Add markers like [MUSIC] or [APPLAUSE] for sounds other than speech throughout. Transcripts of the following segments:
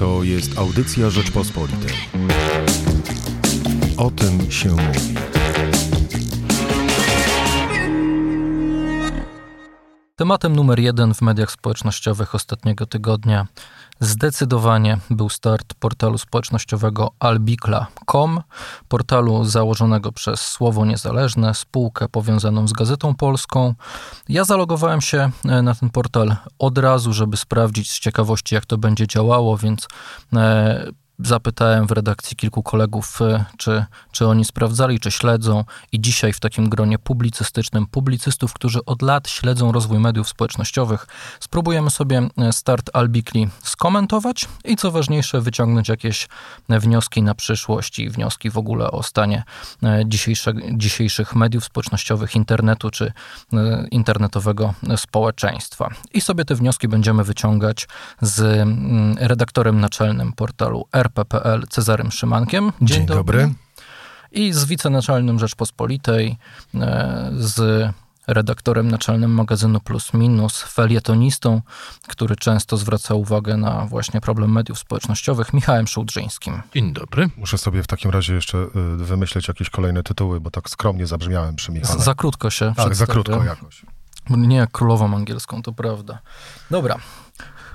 To jest audycja Rzeczpospolitej. O tym się mówi. Tematem numer jeden w mediach społecznościowych ostatniego tygodnia zdecydowanie był start portalu społecznościowego albikla.com, portalu założonego przez Słowo Niezależne, spółkę powiązaną z Gazetą Polską. Ja zalogowałem się e, na ten portal od razu, żeby sprawdzić z ciekawości, jak to będzie działało, więc e, Zapytałem w redakcji kilku kolegów, e, czy, czy oni sprawdzali, czy śledzą, i dzisiaj w takim gronie publicystycznym, publicystów, którzy od lat śledzą rozwój mediów społecznościowych, spróbujemy sobie e, start Albikli skomentować i co ważniejsze, wyciągnąć jakieś wnioski na przyszłość i wnioski w ogóle o stanie dzisiejsze, dzisiejszych mediów społecznościowych, internetu czy internetowego społeczeństwa. I sobie te wnioski będziemy wyciągać z mm, redaktorem naczelnym portalu R RPPL Cezarym Szymankiem. Dzień, Dzień dobry. dobry. I z wicenaczelnym Rzeczpospolitej, e, z redaktorem naczelnym magazynu Plus Minus, felietonistą, który często zwraca uwagę na właśnie problem mediów społecznościowych, Michałem Szułdrzyńskim. Dzień dobry. Muszę sobie w takim razie jeszcze y, wymyśleć jakieś kolejne tytuły, bo tak skromnie zabrzmiałem przy Michale. Za krótko się Tak, za krótko jakoś. Nie jak królową angielską, to prawda. Dobra.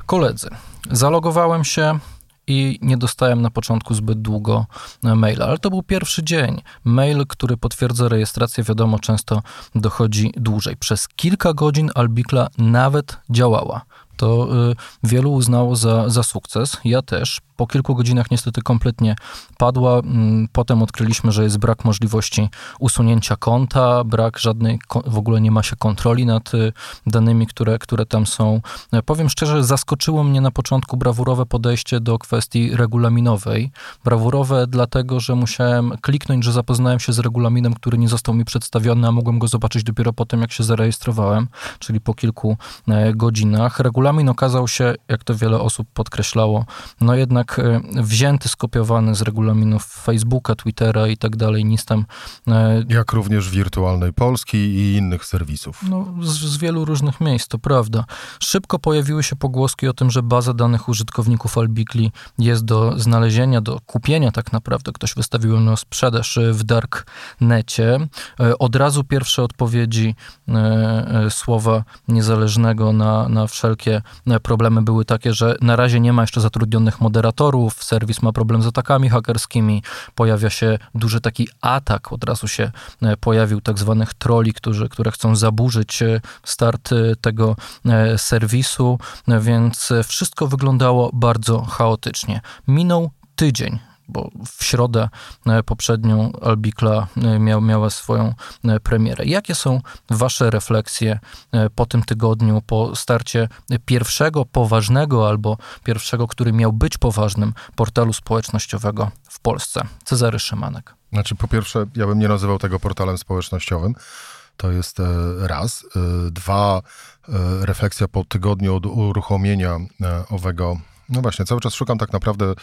Koledzy, zalogowałem się i nie dostałem na początku zbyt długo e, maila, ale to był pierwszy dzień. Mail, który potwierdza rejestrację, wiadomo, często dochodzi dłużej. Przez kilka godzin Albikla nawet działała. To y, wielu uznało za, za sukces. Ja też. Po kilku godzinach niestety kompletnie padła. Mm, potem odkryliśmy, że jest brak możliwości usunięcia konta, brak żadnej, w ogóle nie ma się kontroli nad y, danymi, które, które tam są. E, powiem szczerze, zaskoczyło mnie na początku brawurowe podejście do kwestii regulaminowej. Brawurowe dlatego, że musiałem kliknąć, że zapoznałem się z regulaminem, który nie został mi przedstawiony, a mogłem go zobaczyć dopiero po tym, jak się zarejestrowałem, czyli po kilku e, godzinach. Regulamin okazał się, jak to wiele osób podkreślało, no jednak e, wzięty, skopiowany z regulaminów Facebooka, Twittera i tak dalej, nic tam... E, Jak również wirtualnej Polski i innych serwisów. No, z, z wielu różnych miejsc, to prawda. Szybko pojawiły się pogłoski o tym, że baza danych użytkowników Albikli jest do znalezienia, do kupienia tak naprawdę. Ktoś wystawił ją na sprzedaż w darknecie. E, od razu pierwsze odpowiedzi słowa niezależnego na, na wszelkie problemy były takie, że na razie nie ma jeszcze zatrudnionych moderatorów, serwis ma problem z atakami hakerskimi, pojawia się duży taki atak, od razu się e, pojawił tak zwanych troli, którzy, które chcą zaburzyć e, start e, tego serwisu, więc wszystko wyglądało bardzo chaotycznie. Minął tydzień bo w środę e, poprzednią Albikla e, miał, miała swoją e, premierę. Jakie są wasze refleksje po tym tygodniu, po starcie pierwszego poważnego albo pierwszego, który miał być poważnym portalu społecznościowego w Polsce? Cezary Szymanek. Znaczy, po pierwsze, ja bym nie nazywał tego portalem społecznościowym. To jest raz. Dwa, refleksja po tygodniu od uruchomienia owego no właśnie, cały czas szukam tak naprawdę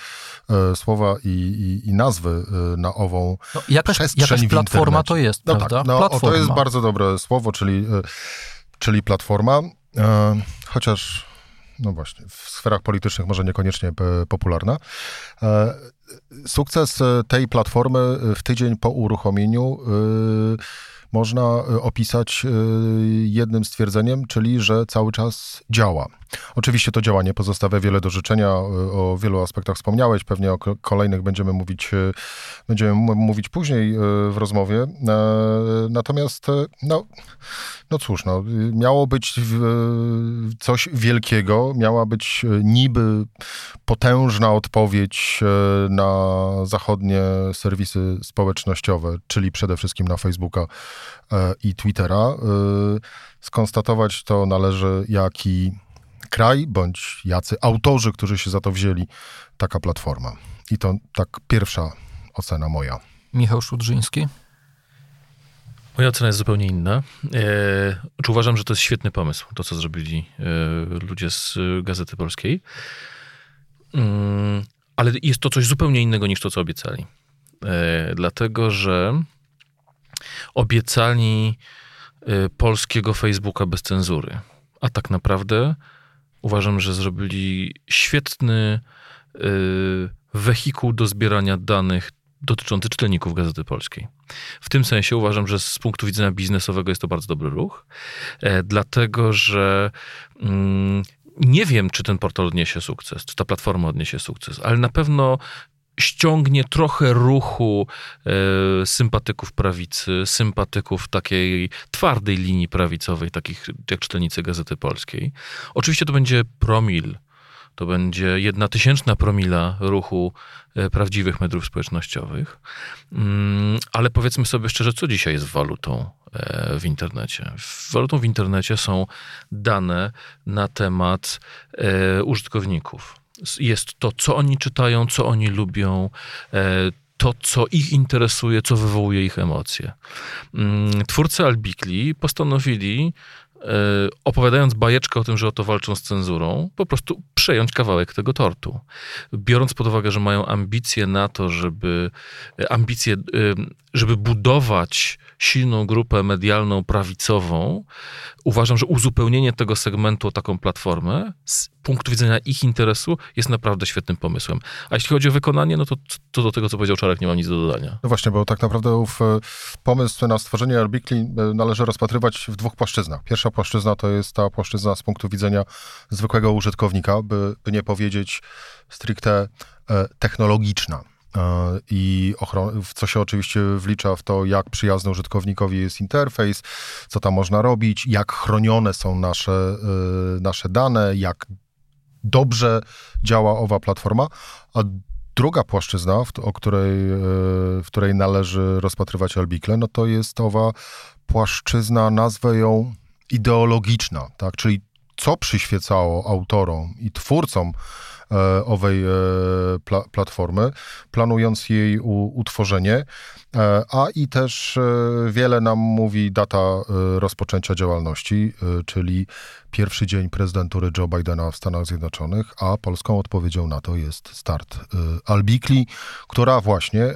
e, słowa i, i, i nazwy e, na ową no, jakaś, jakaś platforma to jest, no prawda? Tak, no, o, to jest bardzo dobre słowo, czyli, e, czyli platforma, e, chociaż no właśnie, w sferach politycznych może niekoniecznie e, popularna. E, sukces tej platformy w tydzień po uruchomieniu można opisać jednym stwierdzeniem, czyli że cały czas działa. Oczywiście to działanie pozostawia wiele do życzenia. O wielu aspektach wspomniałeś, pewnie o kolejnych będziemy mówić, e, będziemy mówić później e, w rozmowie. E, natomiast, no, no cóż, no, miało być coś wielkiego, miała być niby potężna odpowiedź na zachodnie serwisy społecznościowe, czyli przede wszystkim na Facebooka i Twittera. Skonstatować to należy, jaki kraj, bądź jacy autorzy, którzy się za to wzięli, taka platforma. I to tak pierwsza ocena moja. Michał Szudrzyński? Moja ocena jest zupełnie inna. E, czy uważam, że to jest świetny pomysł, to co zrobili e, ludzie z Gazety Polskiej. Mm, ale jest to coś zupełnie innego niż to, co obiecali. E, dlatego, że obiecali e, polskiego Facebooka bez cenzury. A tak naprawdę uważam, że zrobili świetny wehikuł do zbierania danych dotyczący czytelników Gazety Polskiej. W tym sensie uważam, że z punktu widzenia biznesowego jest to bardzo dobry ruch, e, dlatego że mm, nie wiem, czy ten portal odniesie sukces, czy ta platforma odniesie sukces, ale na pewno ściągnie trochę ruchu e, sympatyków prawicy, sympatyków takiej twardej linii prawicowej, takich jak czytelnicy Gazety Polskiej. Oczywiście to będzie promil to będzie jedna tysięczna promila ruchu e, prawdziwych mediów społecznościowych. Mm, ale powiedzmy sobie szczerze, co dzisiaj jest walutą e, w internecie? Walutą w internecie są dane na temat e, użytkowników. Jest to, co oni czytają, co oni lubią, to, co ich interesuje, co wywołuje ich emocje. Mm, twórcy Albikli postanowili E, opowiadając bajeczkę o tym, że oto walczą z cenzurą, po prostu przejąć kawałek tego tortu. Biorąc pod uwagę, że mają ambicje na to, żeby e, ambicje, e, żeby budować silną grupę medialną prawicową, uważam, że uzupełnienie tego segmentu o taką platformę punktu widzenia ich interesu jest naprawdę świetnym pomysłem. A jeśli chodzi o wykonanie, no to, to do tego, co powiedział Czarek, nie mam nic do dodania. No właśnie, bo tak naprawdę w pomysł na stworzenie Arbikli należy rozpatrywać w dwóch płaszczyznach. Pierwsza płaszczyzna to jest ta płaszczyzna z punktu widzenia zwykłego użytkownika, by, by nie powiedzieć stricte e, technologiczna. E, I w co się oczywiście wlicza w to, jak przyjazny użytkownikowi jest interfejs, co tam można robić, jak chronione są nasze, e, nasze dane, jak dobrze działa owa platforma. A druga płaszczyzna, o której, w której należy rozpatrywać Albikle, no to jest owa płaszczyzna, nazwę ją ideologiczna, tak? czyli co przyświecało autorom i twórcom e, owej e, pla platformy, planując jej utworzenie, e, a i też wiele nam mówi data rozpoczęcia działalności, czyli pierwszy dzień prezydentury Joe Bidena w Stanach Zjednoczonych, a polską odpowiedzią na to jest start Albikli, która właśnie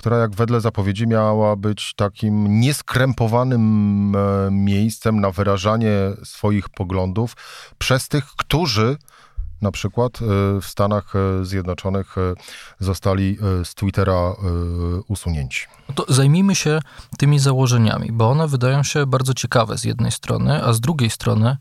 która jak wedle zapowiedzi miała być takim nieskrępowanym e, miejscem na wyrażanie swoich poglądów przez tych, którzy na przykład e, w Stanach e, Zjednoczonych zostali z Twittera usunięci. No to zajmijmy się tymi założeniami, bo one wydają się bardzo ciekawe z jednej strony, a z drugiej strony,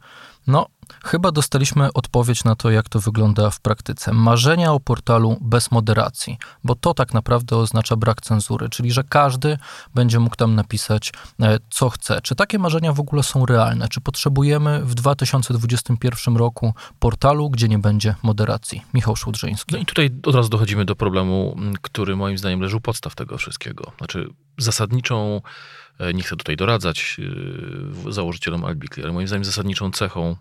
no, Chyba dostaliśmy odpowiedź na to, jak to wygląda w praktyce. Marzenia o portalu bez moderacji, bo to tak naprawdę oznacza brak cenzury, czyli że każdy będzie mógł tam napisać, e, co chce. Czy takie marzenia w ogóle są realne? Czy potrzebujemy w 2021 roku portalu, gdzie nie będzie moderacji? Michał Szudrzyński. No i tutaj od razu dochodzimy do problemu, który moim zdaniem leży u podstaw tego wszystkiego. Znaczy, zasadniczą e, nie chcę tutaj doradzać e, założycielom Albikli, ale moim zdaniem zasadniczą cechą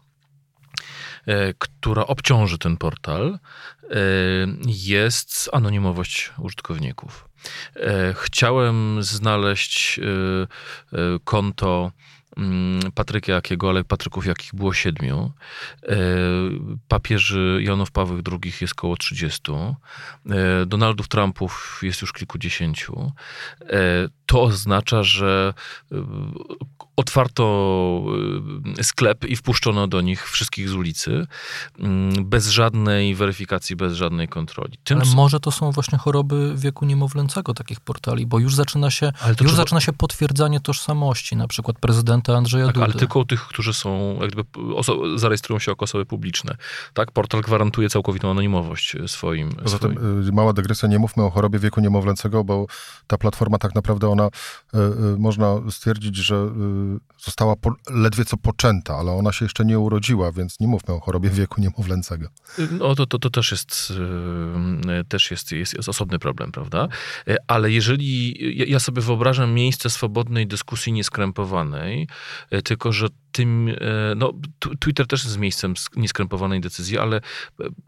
która obciąży ten portal, e, jest anonimowość użytkowników. E, chciałem znaleźć konto mm, Patryka Jakiego, ale Patryków jakich było siedmiu. Papieży Janów Paweł II jest około 30. Donaldów Trumpów jest już kilkudziesięciu. To oznacza, że otwarto y, sklep i wpuszczono do nich wszystkich z ulicy, mm, bez żadnej weryfikacji, bez żadnej kontroli. Tym... Ale może to są właśnie choroby wieku niemowlęcego takich portali, bo już zaczyna się, już trzeba... zaczyna się potwierdzanie tożsamości, na przykład prezydenta Andrzeja tak, Dudy. ale tylko u tych, którzy są, jakby zarejestrują się jako osoby publiczne. Tak, portal gwarantuje całkowitą anonimowość swoim. Poza swoim... tym, y, mała dygresja, nie mówmy o chorobie wieku niemowlęcego, bo ta platforma tak naprawdę ona, y, można stwierdzić, że została po, ledwie co poczęta, ale ona się jeszcze nie urodziła, więc nie mówmy o chorobie wieku niemowlęcego. No to, to, to też, jest, yy, też jest, jest, jest osobny problem, prawda? Yy, ale jeżeli ja sobie wyobrażam miejsce swobodnej dyskusji nieskrępowanej, yy, tylko że tym, no, Twitter też jest miejscem nieskrępowanej decyzji, ale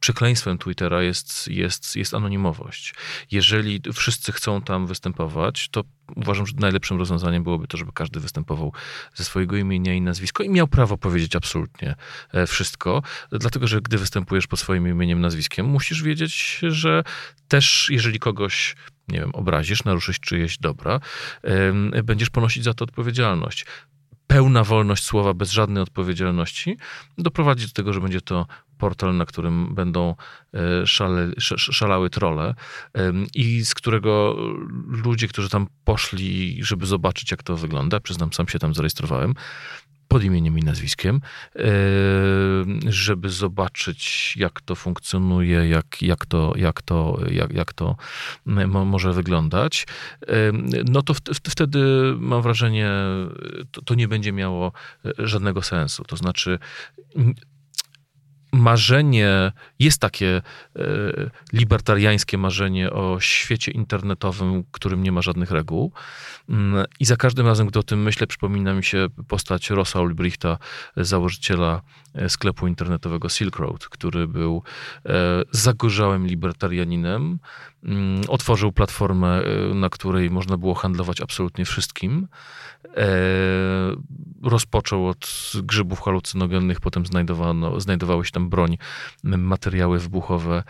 przekleństwem Twittera jest, jest, jest anonimowość. Jeżeli wszyscy chcą tam występować, to uważam, że najlepszym rozwiązaniem byłoby to, żeby każdy występował ze swojego imienia i nazwiska i miał prawo powiedzieć absolutnie e, wszystko, dlatego że gdy występujesz pod swoim imieniem, nazwiskiem, musisz wiedzieć, że też jeżeli kogoś nie wiem, obrazisz, naruszysz czyjeś dobra, będziesz ponosić za to odpowiedzialność pełna wolność słowa bez żadnej odpowiedzialności doprowadzi do tego, że będzie to portal, na którym będą szale, szalały trole i z którego ludzie, którzy tam poszli, żeby zobaczyć, jak to wygląda, przyznam, sam się tam zarejestrowałem, pod imieniem i nazwiskiem, e, żeby zobaczyć, jak to funkcjonuje, jak, jak, to, jak, to, jak, jak to może wyglądać, e, no to wtedy mam wrażenie, to, to nie będzie miało żadnego sensu. To znaczy, marzenie, jest takie e, libertariańskie marzenie o świecie internetowym, którym nie ma żadnych reguł. Mm, I za każdym razem, gdy o tym myślę, przypomina mi się postać Rossa Ulbrichta, założyciela e, sklepu internetowego Silk Road, który był e, zagorzałym libertarianinem. Mm, otworzył platformę, na której można było handlować absolutnie wszystkim. Rozpoczął od grzybów halucynogennych, potem znajdowano, znajdowały się tam broń, materiały wybuchowe.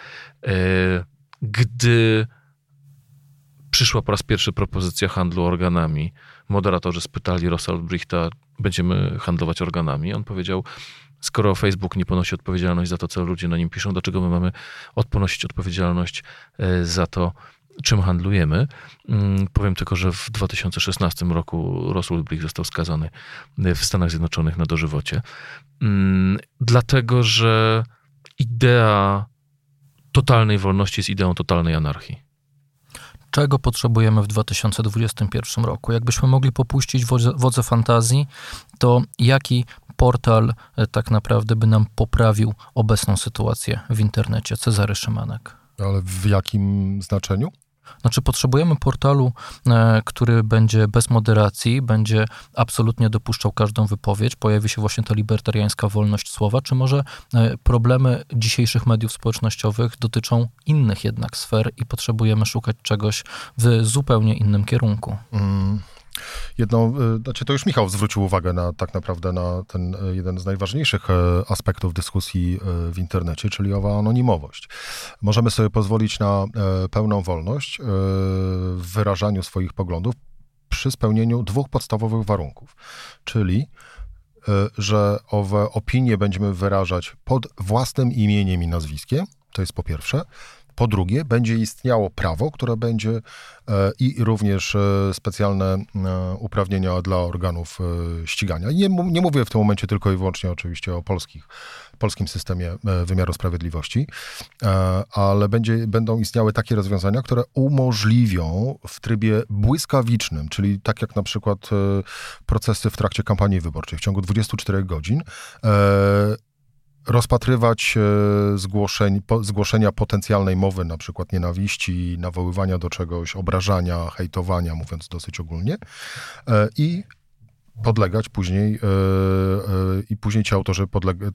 Gdy przyszła po raz pierwszy propozycja handlu organami. Moderatorzy spytali Rosa Ulbrichta, będziemy handlować organami. On powiedział, skoro Facebook nie ponosi odpowiedzialność za to, co ludzie na nim piszą, dlaczego my mamy odponosić odpowiedzialność e, za to, czym handlujemy. Mm, powiem tylko, że w 2016 roku Ross Ulbricht został skazany w Stanach Zjednoczonych na dożywocie. Mm, dlatego, że idea totalnej wolności jest ideą totalnej anarchii czego potrzebujemy w 2021 roku. Jakbyśmy mogli popuścić wodze, wodze fantazji, to jaki portal e, tak naprawdę by nam poprawił obecną sytuację w internecie? Cezary Szymanek. Ale w jakim znaczeniu? Znaczy, potrzebujemy portalu, e, który będzie bez moderacji, będzie absolutnie dopuszczał każdą wypowiedź, pojawi się właśnie ta libertariańska wolność słowa, czy może e, problemy dzisiejszych mediów społecznościowych dotyczą innych jednak sfer i potrzebujemy szukać czegoś w zupełnie innym kierunku? Mm. Jedną, y, znaczy to już Michał zwrócił uwagę na tak naprawdę na ten y, jeden z najważniejszych y, aspektów dyskusji w internecie, czyli owa anonimowość. Możemy sobie pozwolić na pełną wolność w wyrażaniu swoich poglądów przy spełnieniu dwóch podstawowych warunków, czyli że owe opinie będziemy wyrażać pod własnym imieniem i nazwiskiem, to jest po pierwsze, po drugie, będzie istniało prawo, które będzie e, i również e, specjalne e, uprawnienia dla organów ścigania. Nie, nie mówię w tym momencie tylko i wyłącznie oczywiście o polskich, polskim systemie wymiaru sprawiedliwości, ale będzie, będą istniały takie rozwiązania, które umożliwią w trybie błyskawicznym, czyli tak jak na przykład procesy w trakcie kampanii wyborczej w ciągu 24 godzin, rozpatrywać e, zgłoszeń, zgłoszenia potencjalnej mowy, na przykład nienawiści, nawoływania do czegoś, obrażania, hejtowania, mówiąc dosyć ogólnie, e, i podlegać później yy, yy, i później ci autorzy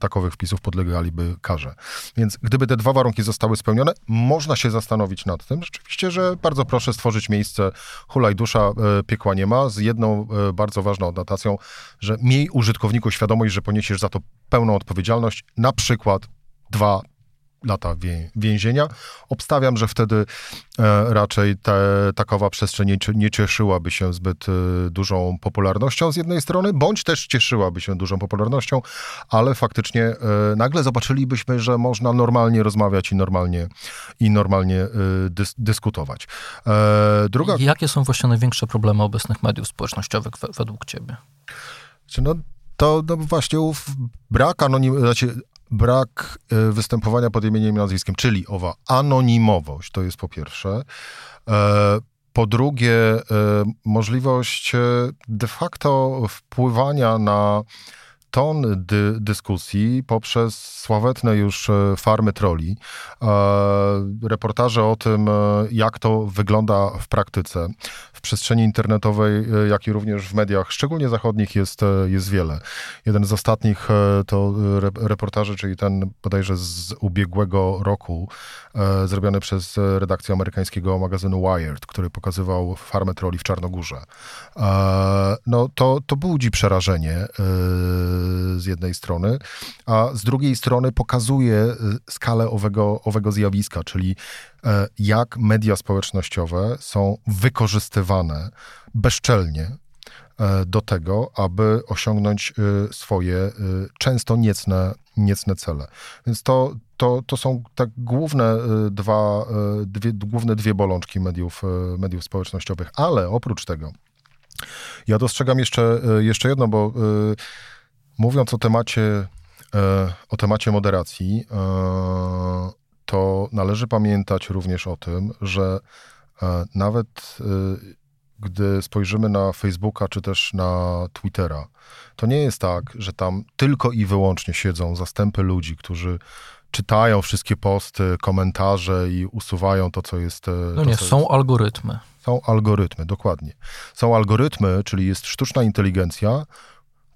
takowych wpisów podlegaliby karze. Więc gdyby te dwa warunki zostały spełnione, można się zastanowić nad tym, rzeczywiście, że bardzo proszę stworzyć miejsce hulaj dusza, yy, piekła nie ma, z jedną bardzo ważną adnotacją, że miej użytkowniku świadomość, że poniesiesz za to pełną odpowiedzialność, na przykład dwa lata więzienia. Obstawiam, że wtedy e, raczej te, takowa przestrzeń nie, nie cieszyłaby się zbyt e, dużą popularnością z jednej strony, bądź też cieszyłaby się dużą popularnością, ale faktycznie e, nagle zobaczylibyśmy, że można normalnie rozmawiać i normalnie, i normalnie dys, dyskutować. Druga... Jakie są właśnie największe problemy obecnych mediów społecznościowych według ciebie? No, to no właśnie ów brak anonim, znaczy brak e, występowania pod imieniem i nazwiskiem, czyli owa anonimowość, to jest po pierwsze. E, po drugie, e, możliwość de facto wpływania na ton dy, dyskusji poprzez sławetne już farmy troli, reportaże o tym, jak to wygląda w praktyce. W przestrzeni internetowej, jak i również w mediach, szczególnie zachodnich, jest, jest wiele. Jeden z ostatnich to reportaże, czyli ten bodajże z ubiegłego roku, zrobiony przez redakcję amerykańskiego magazynu Wired, który pokazywał farmę troli w Czarnogórze. No to, to budzi przerażenie z jednej strony, a z drugiej strony pokazuje y, skalę owego, owego zjawiska, czyli e, jak media społecznościowe są wykorzystywane bezczelnie do tego, aby osiągnąć swoje często niecne, niecne cele. Więc to, to, to są tak główne dwa, dwie, główne dwie bolączki mediów, mediów społecznościowych, ale oprócz tego ja dostrzegam jeszcze, jeszcze jedno, bo mówiąc o temacie, o temacie moderacji, to należy pamiętać również o tym, że e, nawet e, gdy spojrzymy na Facebooka czy też na Twittera, to nie jest tak, że tam tylko i wyłącznie siedzą zastępy ludzi, którzy czytają wszystkie posty, komentarze i usuwają to, co jest. E, no nie, są jest. algorytmy. Są algorytmy, dokładnie. Są algorytmy, czyli jest sztuczna inteligencja,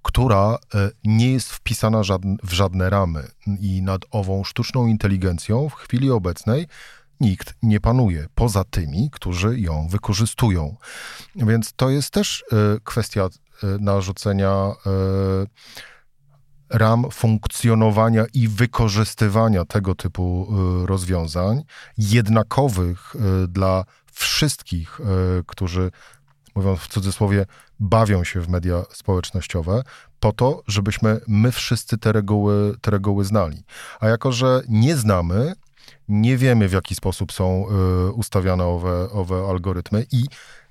która e, nie jest wpisana w żadne ramy. I nad ową sztuczną inteligencją w chwili obecnej nikt nie panuje, poza tymi, którzy ją wykorzystują. Więc to jest też e, kwestia e, narzucenia ram funkcjonowania i wykorzystywania tego typu rozwiązań, jednakowych dla wszystkich, którzy mówiąc w cudzysłowie, bawią się w media społecznościowe, po to, żebyśmy my wszyscy te reguły, te reguły znali. A jako, że nie znamy, nie wiemy w jaki sposób są y, ustawiane owe, owe algorytmy i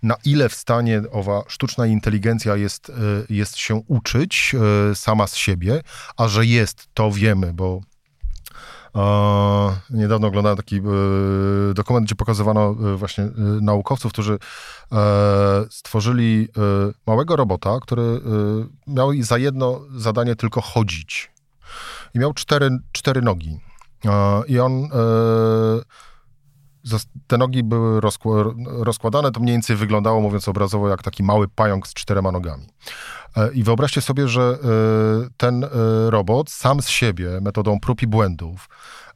na ile w stanie owa sztuczna inteligencja jest, y, jest się uczyć y, sama z siebie, a że jest, to wiemy, bo Niedawno oglądałem taki e, dokument, gdzie pokazywano e, właśnie e, naukowców, którzy stworzyli małego robota, który miał za jedno zadanie tylko chodzić. I miał cztery, cztery nogi. I on te nogi były rozkładane, to mniej więcej wyglądało, mówiąc obrazowo, jak taki mały pająk z czterema nogami. I wyobraźcie sobie, że ten robot sam z siebie, metodą prób i błędów,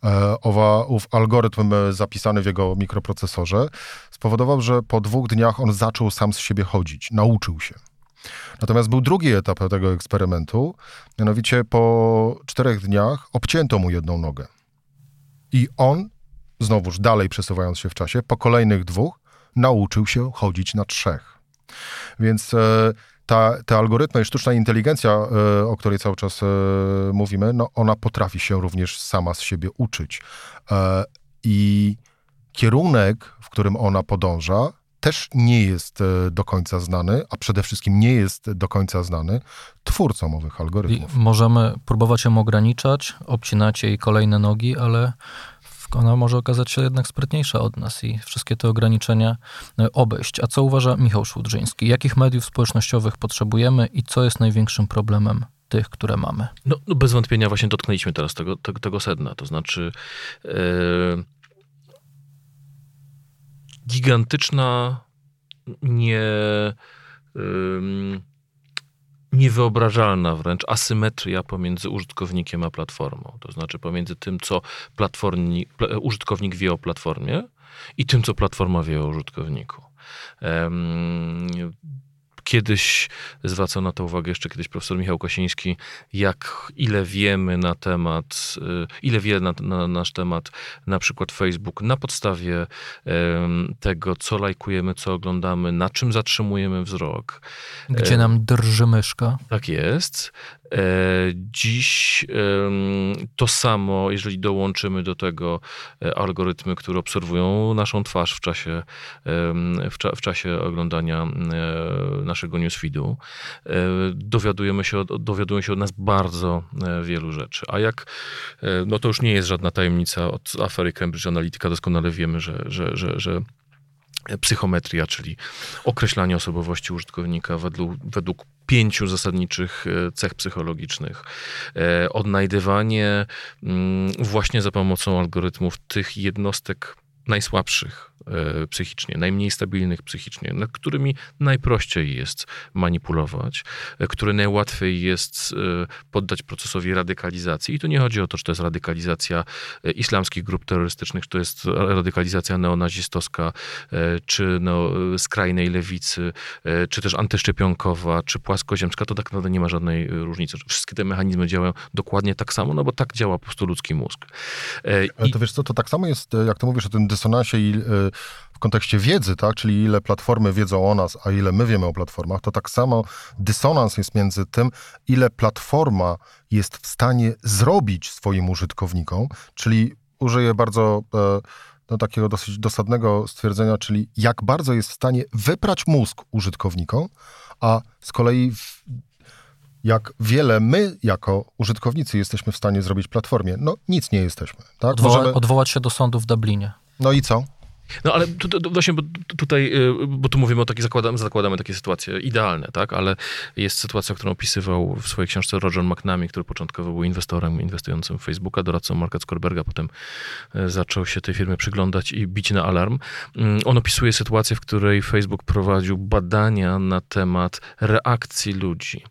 E, owa, ów algorytm e, zapisany w jego mikroprocesorze spowodował, że po dwóch dniach on zaczął sam z siebie chodzić, nauczył się. Natomiast był drugi etap tego eksperymentu, mianowicie po czterech dniach obcięto mu jedną nogę. I on, znowuż dalej przesuwając się w czasie, po kolejnych dwóch nauczył się chodzić na trzech. Więc e, ta, te algorytmy i sztuczna inteligencja, e, o której cały czas e, mówimy, no ona potrafi się również sama z siebie uczyć. E, I kierunek, w którym ona podąża, też nie jest do końca znany, a przede wszystkim nie jest do końca znany twórcom owych algorytmów. I możemy próbować ją ograniczać, obcinać jej kolejne nogi, ale ona może okazać się jednak sprytniejsza od nas i wszystkie te ograniczenia e, obejść. A co uważa Michał Szłudrzyński? Jakich mediów społecznościowych potrzebujemy i co jest największym problemem tych, które mamy? No, no bez wątpienia właśnie dotknęliśmy teraz tego, tego, tego sedna, to znaczy yy, gigantyczna nie... Yy, niewyobrażalna wręcz asymetria pomiędzy użytkownikiem a platformą. To znaczy pomiędzy tym, co użytkownik wie o platformie i tym, co platforma wie o użytkowniku. Kiedyś zwracał na to uwagę jeszcze kiedyś profesor Michał Kosiński, jak ile wiemy na temat, y, ile wie na, na nasz temat na przykład Facebook na podstawie tego, co lajkujemy, co oglądamy, na czym zatrzymujemy wzrok. Gdzie nam drży myszka. Tak jest. E, dziś to samo, jeżeli dołączymy do tego e, algorytmy, które obserwują naszą twarz w czasie, w, cza, w czasie oglądania e, naszego newsfeedu, dowiadujemy się, dowiadują się od nas bardzo wielu rzeczy. A jak, no to już nie jest żadna tajemnica od afery Cambridge Analytica, doskonale wiemy, że, że, że, że psychometria, czyli określanie osobowości użytkownika według, według pięciu zasadniczych e, cech psychologicznych. E, odnajdywanie mm, właśnie za pomocą algorytmów tych jednostek najsłabszych E, psychicznie, najmniej stabilnych psychicznie, nad którymi najprościej jest manipulować, e, które najłatwiej jest e, poddać procesowi radykalizacji. I tu nie chodzi o to, czy to jest radykalizacja islamskich grup terrorystycznych, czy to jest radykalizacja neonazistowska, czy no, skrajnej lewicy, czy też antyszczepionkowa, czy płaskoziemska, to tak naprawdę nie ma żadnej różnicy. Wszystkie te mechanizmy działają dokładnie tak samo, no bo tak działa po prostu ludzki mózg. Ale to wiesz co, to tak samo jest, jak to mówisz o tym dysonansie i w kontekście wiedzy, tak, czyli ile platformy wiedzą o nas, a ile my wiemy o platformach, to tak samo dysonans jest między tym, ile platforma jest w stanie zrobić swoim użytkownikom, czyli użyję bardzo no, takiego dosyć dosadnego stwierdzenia, czyli jak bardzo jest w stanie wyprać mózg użytkownikom, a z kolei w, jak wiele my jako użytkownicy jesteśmy w stanie zrobić platformie. No nic nie jesteśmy. Tak? Odwoła, Możemy... Odwołać się do sądu w Dublinie. No i co? No ale tu, tu, właśnie, bo tutaj, y, bo tu mówimy o takich, zakładamy, zakładamy takie sytuacje idealne, tak, ale jest sytuacja, którą opisywał w swojej książce Roger McNamee, który początkowo był inwestorem inwestującym w Facebooka, doradcą Marka Zuckerberga, potem y, zaczął się tej firmie przyglądać i bić na alarm. Mm, on opisuje sytuację, w której Facebook prowadził badania na temat reakcji ludzi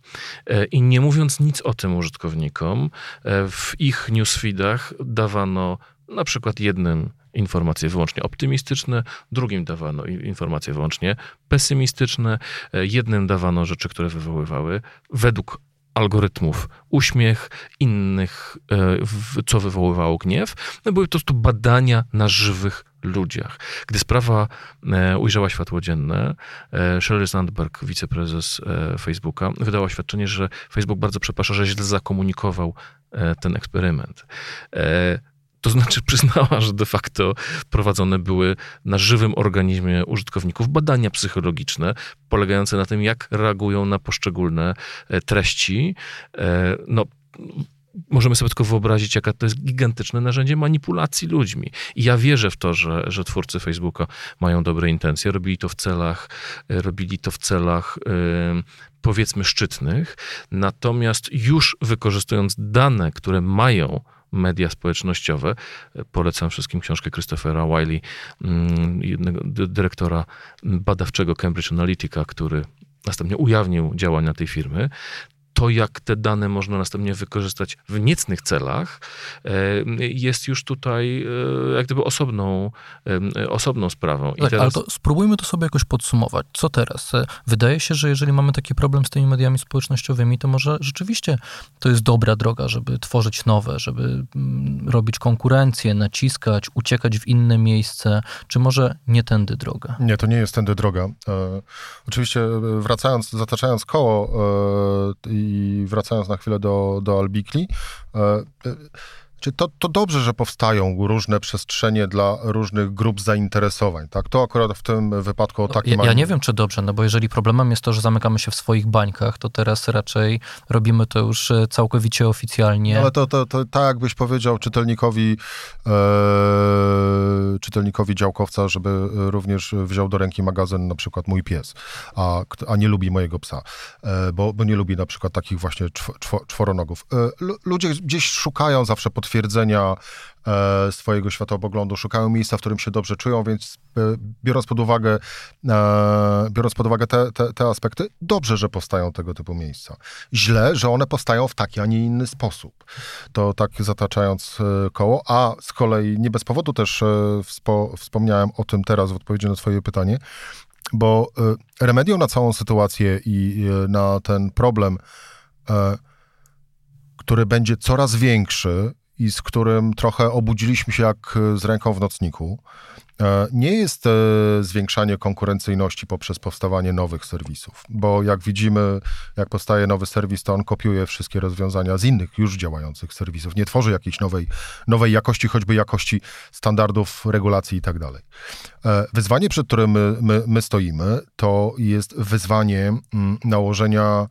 e, i nie mówiąc nic o tym użytkownikom, e, w ich newsfeedach dawano na przykład jednym informacje wyłącznie optymistyczne, drugim dawano informacje wyłącznie pesymistyczne, e, jednym dawano rzeczy, które wywoływały według algorytmów uśmiech, innych, e, co wywoływało gniew. No były to prostu badania na żywych ludziach. Gdy sprawa e, ujrzała światło dzienne, Sheryl Sandberg, wiceprezes Facebooka, wydała oświadczenie, że Facebook bardzo przeprasza, że źle zakomunikował ten eksperyment. To znaczy [LAUGHS] przyznała, że de facto prowadzone były na żywym organizmie użytkowników badania psychologiczne, polegające na tym, jak reagują na poszczególne e, treści. E, no, możemy sobie tylko wyobrazić, jaka to jest gigantyczne narzędzie manipulacji ludźmi. I ja wierzę w to, że, że twórcy Facebooka mają dobre intencje, robili to w celach, e, robili to w celach powiedzmy szczytnych, natomiast już wykorzystując dane, które mają media społecznościowe. Polecam wszystkim książkę Christophera Wiley, mm, jednego dyrektora badawczego Cambridge Analytica, który następnie ujawnił działania tej firmy to, jak te dane można następnie wykorzystać w niecnych celach, e, jest już tutaj e, jak gdyby osobną, e, osobną sprawą. Tak, teraz... ale to spróbujmy to sobie jakoś podsumować. Co teraz? Wydaje się, że jeżeli mamy taki problem z tymi mediami społecznościowymi, to może rzeczywiście to jest dobra droga, żeby tworzyć nowe, żeby mm, robić konkurencję, naciskać, uciekać w inne miejsce, czy może nie tędy droga? Nie, to nie jest tędy droga. E, oczywiście wracając, zataczając koło e, i wracając na chwilę do, do Albikli, e, e, czy to, to dobrze, że powstają różne przestrzenie dla różnych grup zainteresowań, tak? To akurat w tym wypadku o takim... Ja, ja nie wiem, czy dobrze, no bo jeżeli problemem jest to, że zamykamy się w swoich bańkach, to teraz raczej robimy to już e, całkowicie oficjalnie. No, ale to, to, to tak jakbyś powiedział czytelnikowi e, czytelnikowi działkowca, żeby również wziął do ręki magazyn na przykład Mój Pies, a, a nie lubi mojego psa, e, bo, bo nie lubi na przykład takich właśnie czw, czw, czworonogów. E, ludzie gdzieś szukają zawsze potwierdzenia potwierdzenia e, swojego światopoglądu, szukają miejsca, w którym się dobrze czują, więc e, biorąc pod uwagę, e, biorąc pod uwagę te, te, te, aspekty, dobrze, że powstają tego typu miejsca. Źle, że one powstają w taki, a nie inny sposób. To tak zataczając koło, a z kolei nie bez powodu też wspo, wspomniałem o tym teraz w odpowiedzi na twoje pytanie, bo remedium na całą sytuację i na ten problem, który będzie coraz większy i z którym trochę obudziliśmy się jak e, z ręką w nocniku, e, nie jest e, zwiększanie konkurencyjności poprzez powstawanie nowych serwisów, bo jak widzimy, jak powstaje nowy serwis, to on kopiuje wszystkie rozwiązania z innych już działających serwisów, nie tworzy jakiejś nowej, nowej jakości, choćby jakości standardów, regulacji i tak dalej. Wyzwanie, przed którym my, my, my stoimy, to jest wyzwanie mm, nałożenia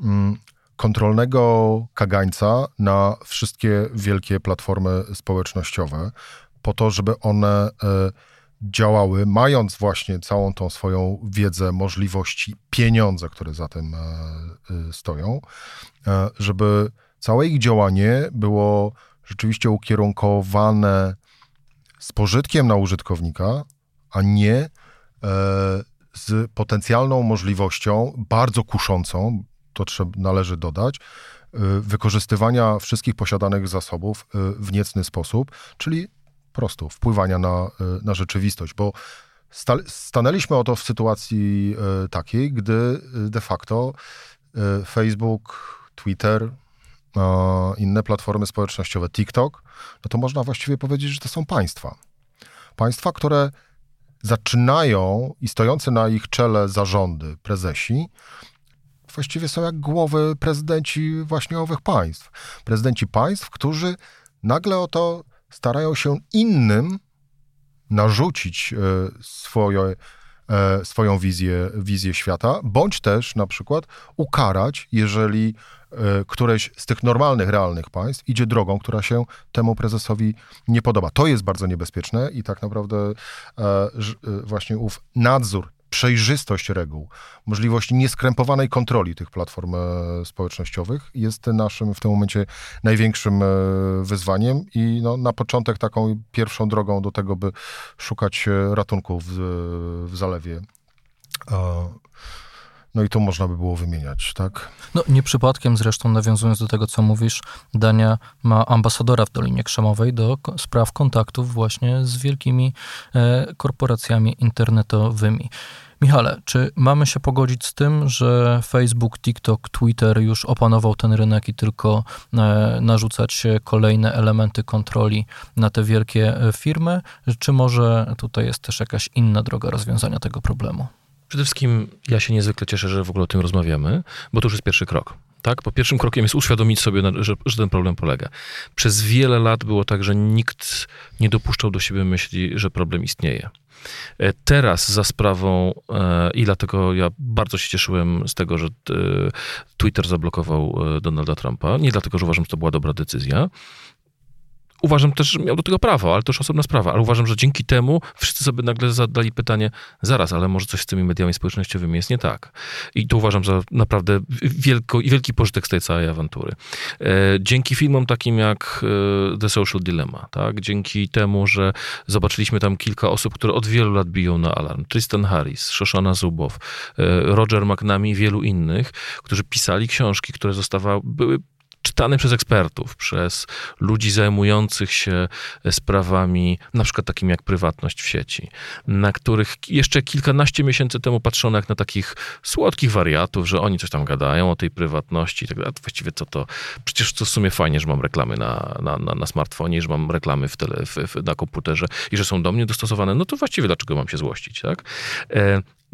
mm, kontrolnego kagańca na wszystkie wielkie platformy społecznościowe, po to, żeby one e, działały, mając właśnie całą tą swoją wiedzę, możliwości, pieniądze, które za tym e, e, stoją, żeby całe ich działanie było rzeczywiście ukierunkowane z pożytkiem na użytkownika, a nie z potencjalną możliwością bardzo kuszącą, to trzeba, należy dodać, y, wykorzystywania wszystkich posiadanych zasobów y, w niecny sposób, czyli prosto wpływania na, y, na rzeczywistość, bo sta, stanęliśmy oto w sytuacji takiej, gdy de facto Facebook, Twitter, inne platformy społecznościowe, TikTok, no to można właściwie powiedzieć, że to są państwa. państwa, które zaczynają i stojące na ich czele zarządy, prezesi, właściwie są jak głowy prezydenci właśnie owych państw. Prezydenci państw, którzy nagle o to starają się innym narzucić e, swoje, e, swoją wizję, wizję świata, bądź też na przykład ukarać, jeżeli e, któreś z tych normalnych, realnych państw idzie drogą, która się temu prezesowi nie podoba. To jest bardzo niebezpieczne i tak naprawdę właśnie ów nadzór przejrzystość reguł, możliwość nieskrępowanej kontroli tych platform e, społecznościowych jest naszym w tym momencie największym e, wyzwaniem i no, na początek taką pierwszą drogą do tego, by szukać e, ratunku w, w zalewie. No i to można by było wymieniać, tak? No nie przypadkiem zresztą, nawiązując do tego, co mówisz, Dania ma ambasadora w Dolinie Krzemowej do spraw kontaktów właśnie z wielkimi korporacjami internetowymi. Michale, czy mamy się pogodzić z tym, że Facebook, TikTok, Twitter już opanował ten rynek i tylko e, narzucać kolejne elementy kontroli na te wielkie e, firmy? Czy może tutaj jest też jakaś inna droga rozwiązania tego problemu? Przede wszystkim ja się niezwykle cieszę, że w ogóle o tym rozmawiamy, bo to już jest pierwszy krok. Tak? Bo pierwszym krokiem jest uświadomić sobie, że, że, ten problem polega. Przez wiele lat było tak, że nikt nie dopuszczał do siebie myśli, że problem istnieje. E, teraz za sprawą, e, i dlatego ja bardzo się cieszyłem z tego, że e, Twitter zablokował Donalda Trumpa, nie dlatego, że uważam, że to była dobra decyzja, uważam też, że miał do tego prawo, ale to już osobna sprawa. Ale uważam, że dzięki temu wszyscy sobie nagle zadali pytanie, zaraz, ale może coś z tymi mediami społecznościowymi jest nie tak. I to uważam za naprawdę wielko, wielki pożytek z tej całej awantury. E, dzięki filmom takim jak e, The Social Dilemma, tak? dzięki temu, że zobaczyliśmy tam kilka osób, które od wielu lat biją na alarm. Tristan Harris, Shoshana Zubow, e, Roger McNamee i wielu innych, którzy pisali książki, które zostawały, były czytany przez ekspertów, przez ludzi zajmujących się sprawami, na przykład takimi jak prywatność w sieci, na których jeszcze kilkanaście miesięcy temu patrzono jak na takich słodkich wariatów, że oni coś tam gadają o tej prywatności i tak dalej. Właściwie co to? Przecież to w sumie fajnie, że mam reklamy na, na, na, na smartfonie, że mam reklamy w tele, w, w, na komputerze i że są do mnie dostosowane. No to właściwie dlaczego mam się złościć, tak?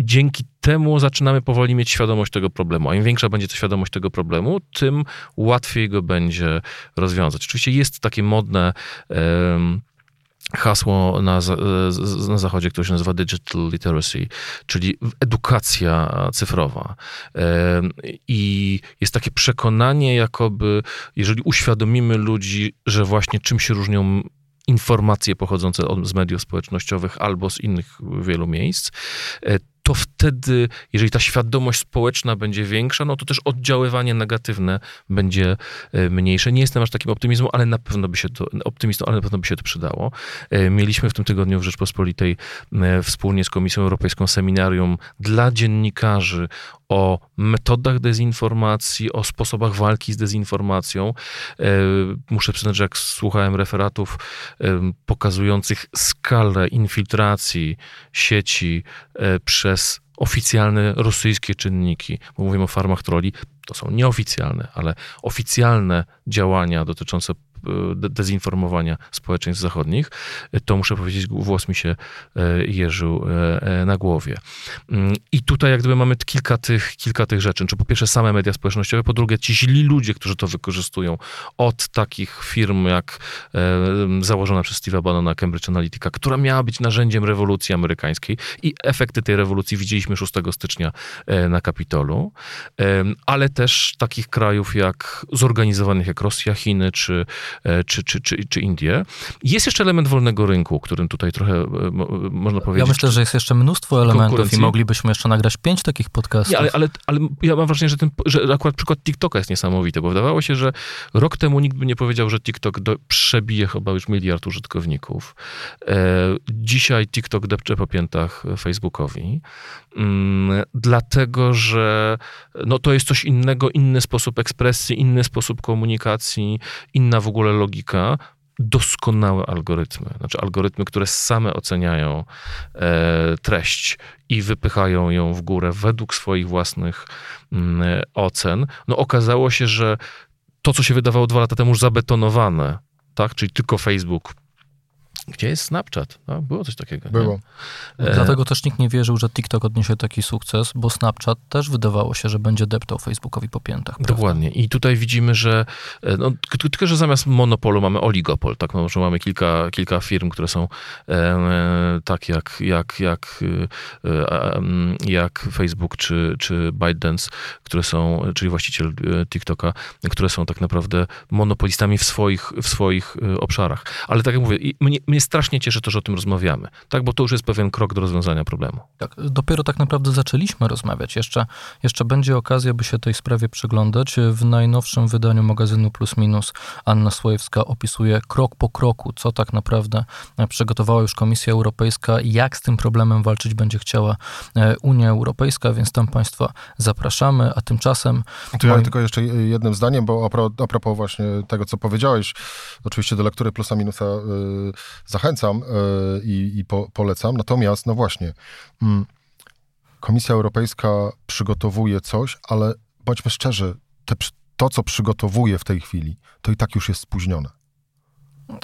Dzięki temu zaczynamy powoli mieć świadomość tego problemu. A im większa będzie ta świadomość tego problemu, tym łatwiej go będzie rozwiązać. Oczywiście jest takie modne. Um, hasło na, na zachodzie, które się nazywa digital literacy, czyli edukacja cyfrowa. I jest takie przekonanie, jakoby, jeżeli uświadomimy ludzi, że właśnie czym się różnią informacje pochodzące z mediów społecznościowych albo z innych wielu miejsc, e, to wtedy, jeżeli ta świadomość społeczna będzie większa, no to też oddziaływanie negatywne będzie e, mniejsze. Nie jestem aż takim optymizmem, ale na pewno by się to, optymistą, ale na pewno by się to przydało. E, mieliśmy w tym tygodniu w Rzeczpospolitej wspólnie z Komisją Europejską seminarium dla dziennikarzy o metodach dezinformacji, o sposobach walki z dezinformacją. E, muszę przyznać, że jak słuchałem referatów e, pokazujących skalę infiltracji sieci e, przez oficjalne rosyjskie czynniki, bo mówimy o farmach troli, to są nieoficjalne, ale oficjalne działania dotyczące dezinformowania społeczeństw zachodnich, to muszę powiedzieć, włos mi się e, jeżył e, e, na głowie. Mm, I tutaj jak gdyby mamy kilka tych, kilka tych rzeczy. Czy po pierwsze same media społecznościowe, po drugie ci źli ludzie, którzy to wykorzystują, od takich firm jak założona przez Steve'a Bannona Cambridge Analytica, która miała być narzędziem rewolucji amerykańskiej i efekty tej rewolucji widzieliśmy 6 stycznia na Kapitolu, ale też takich krajów jak zorganizowanych jak Rosja, Chiny czy E, czy, czy, czy, czy Indie. Jest jeszcze element wolnego rynku, o którym tutaj trochę e, można powiedzieć. Ja myślę, że jest jeszcze mnóstwo elementów i moglibyśmy jeszcze nagrać pięć takich podcastów. Nie, ale, ale, ale ja mam wrażenie, że, ten, że akurat przykład TikToka jest niesamowity, bo wydawało się, że rok temu nikt by nie powiedział, że TikTok do, przebije chyba już miliard użytkowników. E, dzisiaj TikTok depcze po piętach Facebookowi, mm, dlatego, że no, to jest coś innego, inny sposób ekspresji, inny sposób komunikacji, inna w ogóle ogóle logika, doskonałe algorytmy. Znaczy algorytmy, które same oceniają e, treść i wypychają ją w górę według swoich własnych mm, ocen. No okazało się, że to, co się wydawało dwa lata temu już zabetonowane, tak, czyli tylko Facebook Gdzie jest Snapchat? No, było coś takiego. nie? Było. E, Dlatego też nikt nie wierzył, że TikTok odniesie taki sukces, bo Snapchat też wydawało się, że będzie deptał Facebookowi po piętach. prawda? Dokładnie. I tutaj widzimy, że e, no, tylko, że zamiast monopolu mamy oligopol, tak? No, że mamy kilka, kilka firm, które są e, e, tak jak, jak, jak, e, jak Facebook czy, czy ByteDance, które są, czyli właściciel e, TikToka, które są tak naprawdę monopolistami w swoich, w swoich e, obszarach. Ale tak jak mówię, i mnie, mnie strasznie cieszy to, że o tym rozmawiamy, tak? Bo to już jest pewien krok do rozwiązania problemu. Tak, dopiero tak naprawdę zaczęliśmy rozmawiać. Jeszcze, jeszcze będzie okazja, by się tej sprawie przyglądać. W najnowszym wydaniu magazynu Plus Minus Anna Słojewska opisuje krok po kroku, co tak naprawdę e, przygotowała już Komisja Europejska, jak z tym problemem walczyć będzie chciała e, Unia Europejska, więc tam Państwa zapraszamy, a tymczasem To ja Moim- tylko jeszcze jednym zdaniem, bo a, pro, a propos właśnie tego, co powiedziałeś, oczywiście do lektury plusa minusa y, zachęcam y, i, i po, polecam. Natomiast, no właśnie, mm, Komisja Europejska przygotowuje coś, ale bądźmy szczerzy, te, to, co przygotowuje w tej chwili, to i tak już jest spóźnione.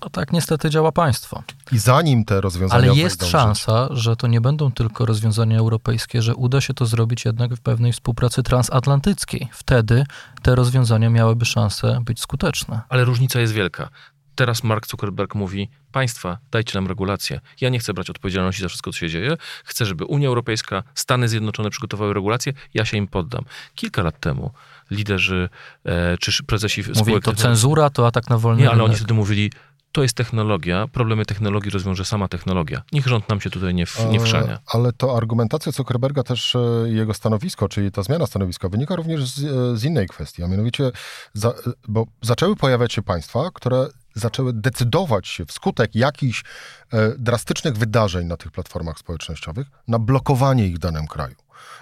to tak niestety działa państwo. I zanim te rozwiązania Ale jest wejdą w życie- szansa, że to nie będą tylko rozwiązania europejskie, że uda się to zrobić jednak w pewnej współpracy transatlantyckiej. Wtedy te rozwiązania miałyby szansę być skuteczne. Ale różnica jest wielka. Teraz Mark Zuckerberg mówi: Państwa, dajcie nam regulacje. Ja nie chcę brać odpowiedzialności za wszystko, co się dzieje. Chcę, żeby Unia Europejska, Stany Zjednoczone przygotowały regulacje. Ja się im poddam. Kilka lat temu liderzy e, czy prezesi Mówili, spółek to cenzura, to atak na wolny Nie, ale oni wtedy mówili: To jest technologia, problemy technologii rozwiąże sama technologia. Niech rząd nam się tutaj nie, w, nie wszania. E, Ale to argumentacja Zuckerberga też e, jego stanowisko, czyli ta zmiana stanowiska wynika również z, e, z innej kwestii, a mianowicie, za, bo zaczęły pojawiać się państwa, które zaczęły decydować się wskutek jakichś e, drastycznych wydarzeń na tych platformach społecznościowych na blokowanie ich w danym kraju.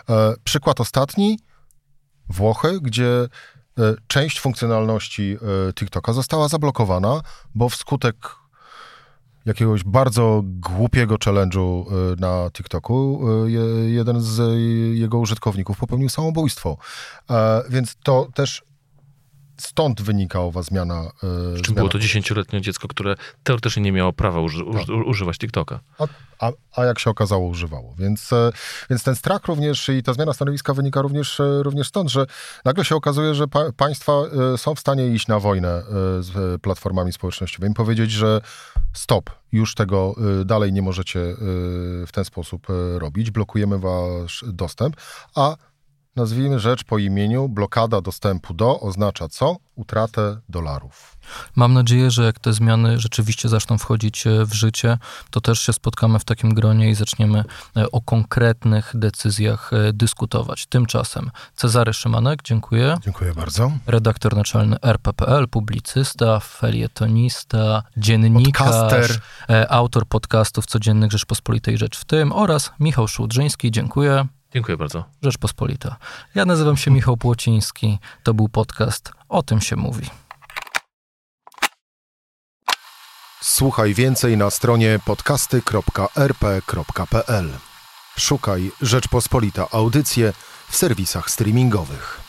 E, przykład ostatni, Włochy, gdzie część funkcjonalności e, TikToka została zablokowana, bo wskutek jakiegoś bardzo głupiego challenge'u y, na TikToku je- jeden z jego użytkowników popełnił samobójstwo. E, Więc to też stąd wynika owa zmiana. y, Czym było to dziesięcioletnie dziecko, które teoretycznie nie miało prawa uży, uży, używać TikToka. A, a, a jak się okazało, używało. Więc, e, więc ten strach również i ta zmiana stanowiska wynika również, e, również stąd, że nagle się okazuje, że pa, państwa są w stanie iść na wojnę z platformami społecznościowymi, powiedzieć, że stop, już tego dalej nie możecie w ten sposób robić, blokujemy wasz dostęp, a nazwijmy rzecz po imieniu, blokada dostępu do oznacza co? Utratę dolarów. Mam nadzieję, że jak te zmiany rzeczywiście zaczną wchodzić e, w życie, to też się spotkamy w takim gronie i zaczniemy e, o konkretnych decyzjach e, dyskutować. Tymczasem Cezary Szymanek, dziękuję. Dziękuję bardzo. redaktor naczelny RPPL, publicysta, felietonista, dziennikarz, Podcaster. autor podcastów codziennych Rzeczpospolitej Rzecz w tym oraz Michał Szłudrzyński. Dziękuję. Dziękuję bardzo. Rzeczpospolita. Ja nazywam się Michał Płociński. To był podcast O tym się mówi. Słuchaj więcej na stronie podcasty.rp.pl. Szukaj Rzeczpospolita Audycje w serwisach streamingowych.